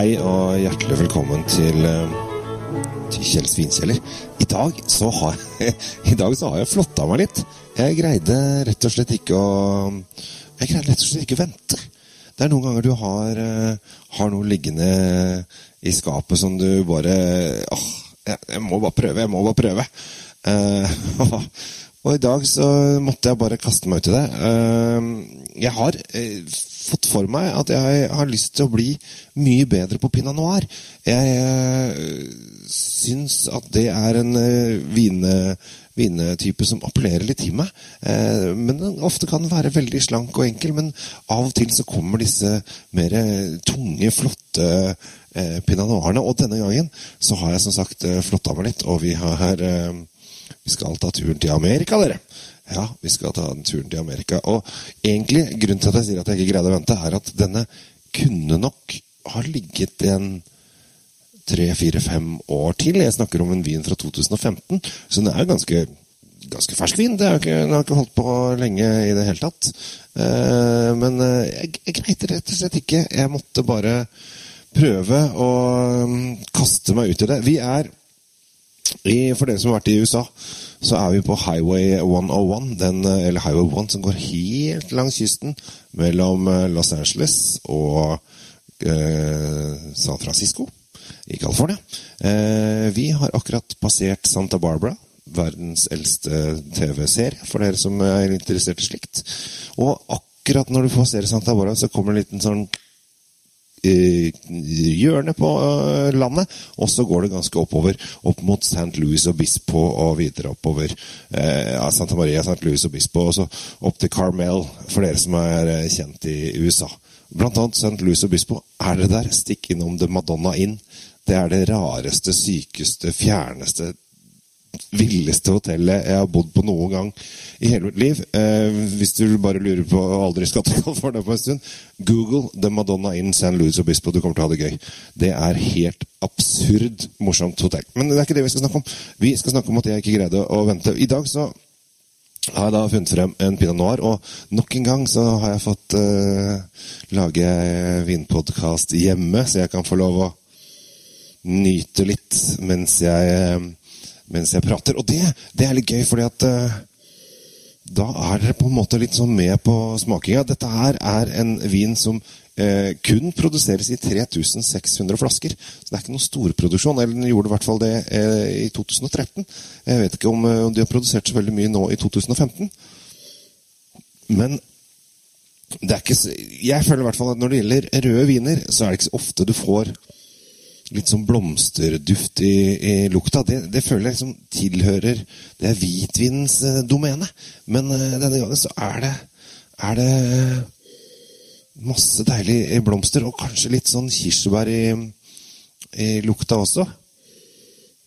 Hei og hjertelig velkommen til, eh, til Kjell Svinkjeller. I dag så har I så har jeg flotta meg litt. Jeg greide rett og slett ikke å Jeg greide rett og slett ikke å vente. Det er noen ganger du har, eh, har noe liggende i skapet som du bare åh, jeg, jeg må bare prøve, jeg må bare prøve. Uh, og i dag så måtte jeg bare kaste meg ut i det. Uh, jeg har eh, fått for meg at jeg har lyst til å bli mye bedre på pinot noir. Jeg øh, syns at det er en øh, vine, vinetype som appellerer litt til meg. Eh, men den ofte kan være veldig slank og enkel. Men av og til så kommer disse mer tunge, flotte eh, pinot noirene. Og denne gangen så har jeg som sagt flotta meg litt, og vi har Vi skal ta turen til Amerika, dere. Ja, vi skal ta den turen til Amerika. Og egentlig, grunnen til at jeg sier at jeg ikke greide å vente, er at denne kunne nok ha ligget en tre-fire-fem år til. Jeg snakker om en vin fra 2015, så den er jo ganske, ganske fersk vin. Det ikke, den har ikke holdt på lenge i det hele tatt. Uh, men uh, jeg, jeg greide rett og slett ikke. Jeg måtte bare prøve å um, kaste meg ut i det. Vi er For dere som har vært i USA så er vi på Highway 101, den, eh, eller Highway 1, som går helt langs kysten mellom eh, Los Angeles og eh, San Francisco i California. Eh, vi har akkurat passert Santa Barbara, verdens eldste TV-serie, for dere som er interessert i slikt. Og akkurat når du passerer Santa Barbara, så kommer en liten sånn hjørnet på eh, landet, og så går det ganske oppover. Opp mot St. Louis og Bispo og videre oppover. Eh, Santa Maria, St. Louis og Bispo, og så opp til Carmel, for dere som er eh, kjent i USA. Blant annet St. Louis og Bispo. Er dere der? Stikk innom The Madonna Inn. Det er det rareste, sykeste, fjerneste villeste hotellet jeg har bodd på noen gang i hele mitt liv. Eh, hvis du bare lurer på og aldri skal til California på en stund, google The Madonna in San Luis Obispo. Du kommer til å ha det gøy. Det er helt absurd morsomt hotell. Men det er ikke det vi skal snakke om. Vi skal snakke om at jeg ikke greide å vente. I dag så har jeg da funnet frem en pinot noir, og nok en gang så har jeg fått eh, lage vinpodkast hjemme, så jeg kan få lov å nyte litt mens jeg uh, mens jeg prater. Og det, det er litt gøy, fordi at uh, da er dere på en måte litt sånn med på smakinga. Dette her er en vin som uh, kun produseres i 3600 flasker. Så det er ikke noen storproduksjon. Eller den gjorde i hvert fall det uh, i 2013. Jeg vet ikke om, om de har produsert så veldig mye nå i 2015. Men det er ikke, jeg føler i hvert fall at når det gjelder røde viner, så er det ikke så ofte du får litt sånn blomsterduft i, i lukta. Det, det, føler jeg liksom tilhører Det er hvitvinens eh, domene. Men eh, denne gangen så er det, er det masse deilige blomster, og kanskje litt sånn kirsebær i, i lukta også.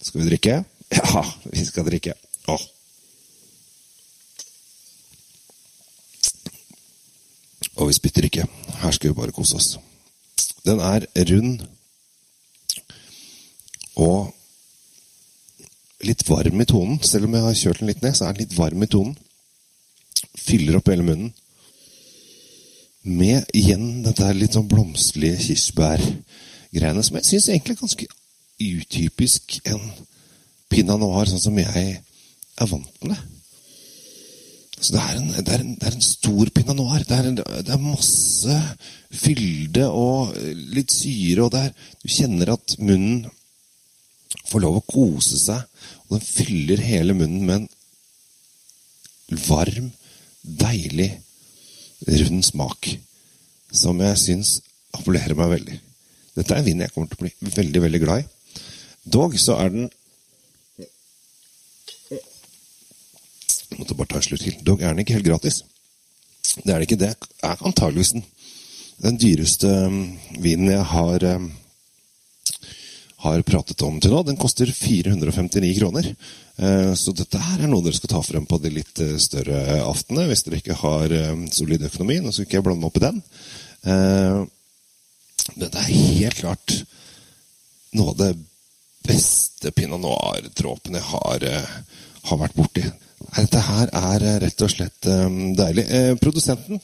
Skal vi drikke? Ja, vi skal drikke. Åh. Og vi spytter ikke. Her skal vi bare kose oss. Den er rund og litt varm i tonen. Selv om jeg har kjørt den litt ned, så er den litt varm i tonen. Fyller opp hele munnen. Med igjen dette litt sånn blomsterlige kirsebærgreiene, som jeg syns egentlig er ganske utypisk en pinot noir, sånn som jeg er vant med. Så det er, en, det, er en, det er en, stor pinot noir. Det er, det er, masse fylde og litt syre, og du kjenner at munnen får lov å kose seg. Og den fyller hele munnen med en varm, deilig, rund smak. Som jeg syns appellerer meg veldig. Dette er en vin jeg kommer til å bli veldig, veldig glad i. Dog så er den Jeg måtte bare ta en slutt til. Dog er den ikke helt gratis. Det er det ikke. Det er antageligvis den, den dyreste um, vinen jeg har um, har pratet om til nå. Den koster 459 kroner. Eh, så dette her er noe dere skal ta frem på de litt eh, større aftene hvis dere ikke har eh, solid økonomi. Nå skal ikke jeg blande meg opp i den. Dette er helt klart noe av det beste pinot noir-dråpen jeg har, har, vært borti. Dette her er rett og slett deilig. Produsenten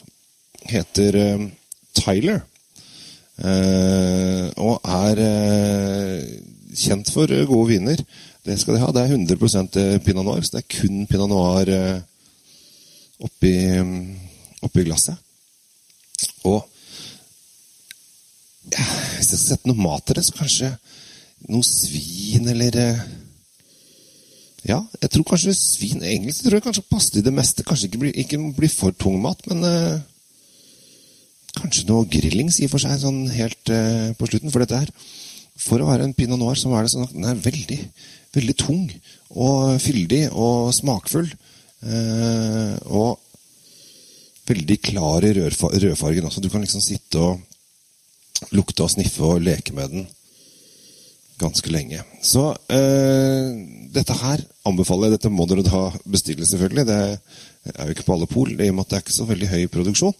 heter Tyler. Og er kjent for gode viner. Det skal de ha. Det er 100 pinot noir, så det er kun pinot noir eh, oppi, oppi glasset. Og ja, hvis jeg skal sette noe mat til det, så kanskje noe svin eller eh, Ja, jeg tror kanskje svin Engelsk tror jeg kanskje passer i det meste. Kanskje ikke blir, ikke blir for tung mat, men uh, kanskje noe grillings i og for seg sånn helt uh, på slutten. For dette her, for å være en pinot noir, så er det sånn at den er veldig, veldig tung og fyldig og smakfull. Eh, og veldig klar i rødfargen også. Du kan liksom sitte og lukte og sniffe og leke med den ganske lenge. Så eh, dette her anbefaler jeg. Dette må dere da bestille, selvfølgelig. Det er jo ikke på alle pol, i og med at det er ikke så veldig høy produksjon.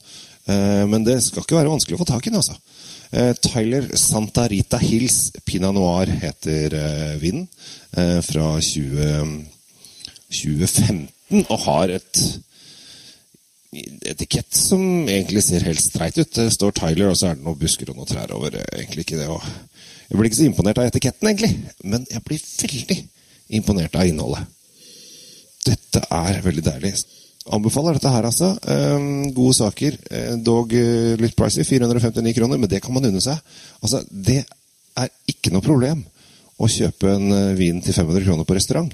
Eh, men det skal ikke være vanskelig å få tak i den, altså. Eh, Tyler Santarita Hills Pinot Noir heter eh, vinen. Fra 20, 2015, og har et etikett som egentlig ser helt streit ut. Det står Tyler, og så er det noen busker og noen trær over. Egentlig ikke det. Jeg blir ikke så imponert av etiketten, egentlig, men jeg blir veldig imponert av innholdet. Dette er veldig deilig. Anbefaler dette her, altså. Um, gode saker. Eh, dog uh, litt pricey, 459 kroner, men det kan man unne seg. Altså, det er ikke noe problem å kjøpe en uh, vin til 500 kroner på restaurant.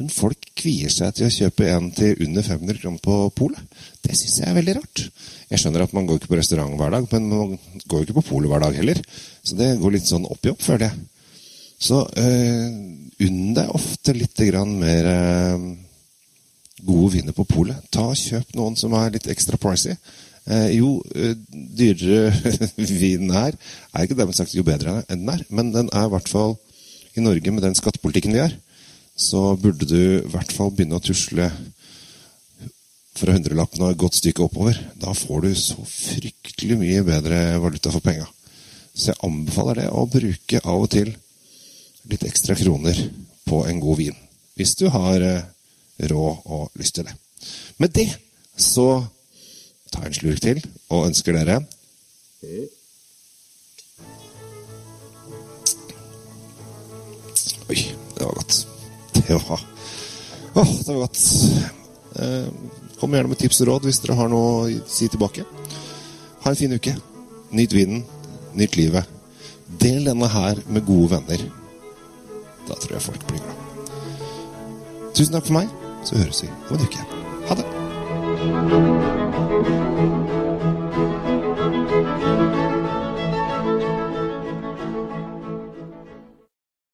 Men folk kvier seg til å kjøpe en til under 500 kroner på polet. Det syns jeg er veldig rart. Jeg skjønner at man går ikke på restaurant hver dag, men man går ikke på polet hver dag heller. Så det går litt sånn opp i opp, føler jeg. Så øh, unn deg ofte litt grann mer øh, gode viner på polet. Ta og Kjøp noen som er litt ekstra pricy. Eh, jo øh, dyrere vinen er, er ikke dermed sagt jo bedre enn den er, men den er i hvert fall i Norge med den skattepolitikken vi har så burde du i hvert fall begynne å tusle fra hundrelappen og et godt stykke oppover. Da får du så fryktelig mye bedre valuta for penga. Så jeg anbefaler det å bruke av og til litt ekstra kroner på en god vin. Hvis du har eh, råd og lyst til det. Med det så tar jeg en slurk til og ønsker dere Oi, det var godt. Det var Åh, det var godt. Eh, kom gjerne med tips og råd hvis dere har noe å si tilbake. Ha en fin uke. Nyt vinen. Nyt livet. Del denne her med gode venner. Da tror jeg folk blir glad. Tusen takk for meg. Så høres vi om en uke. Ha det.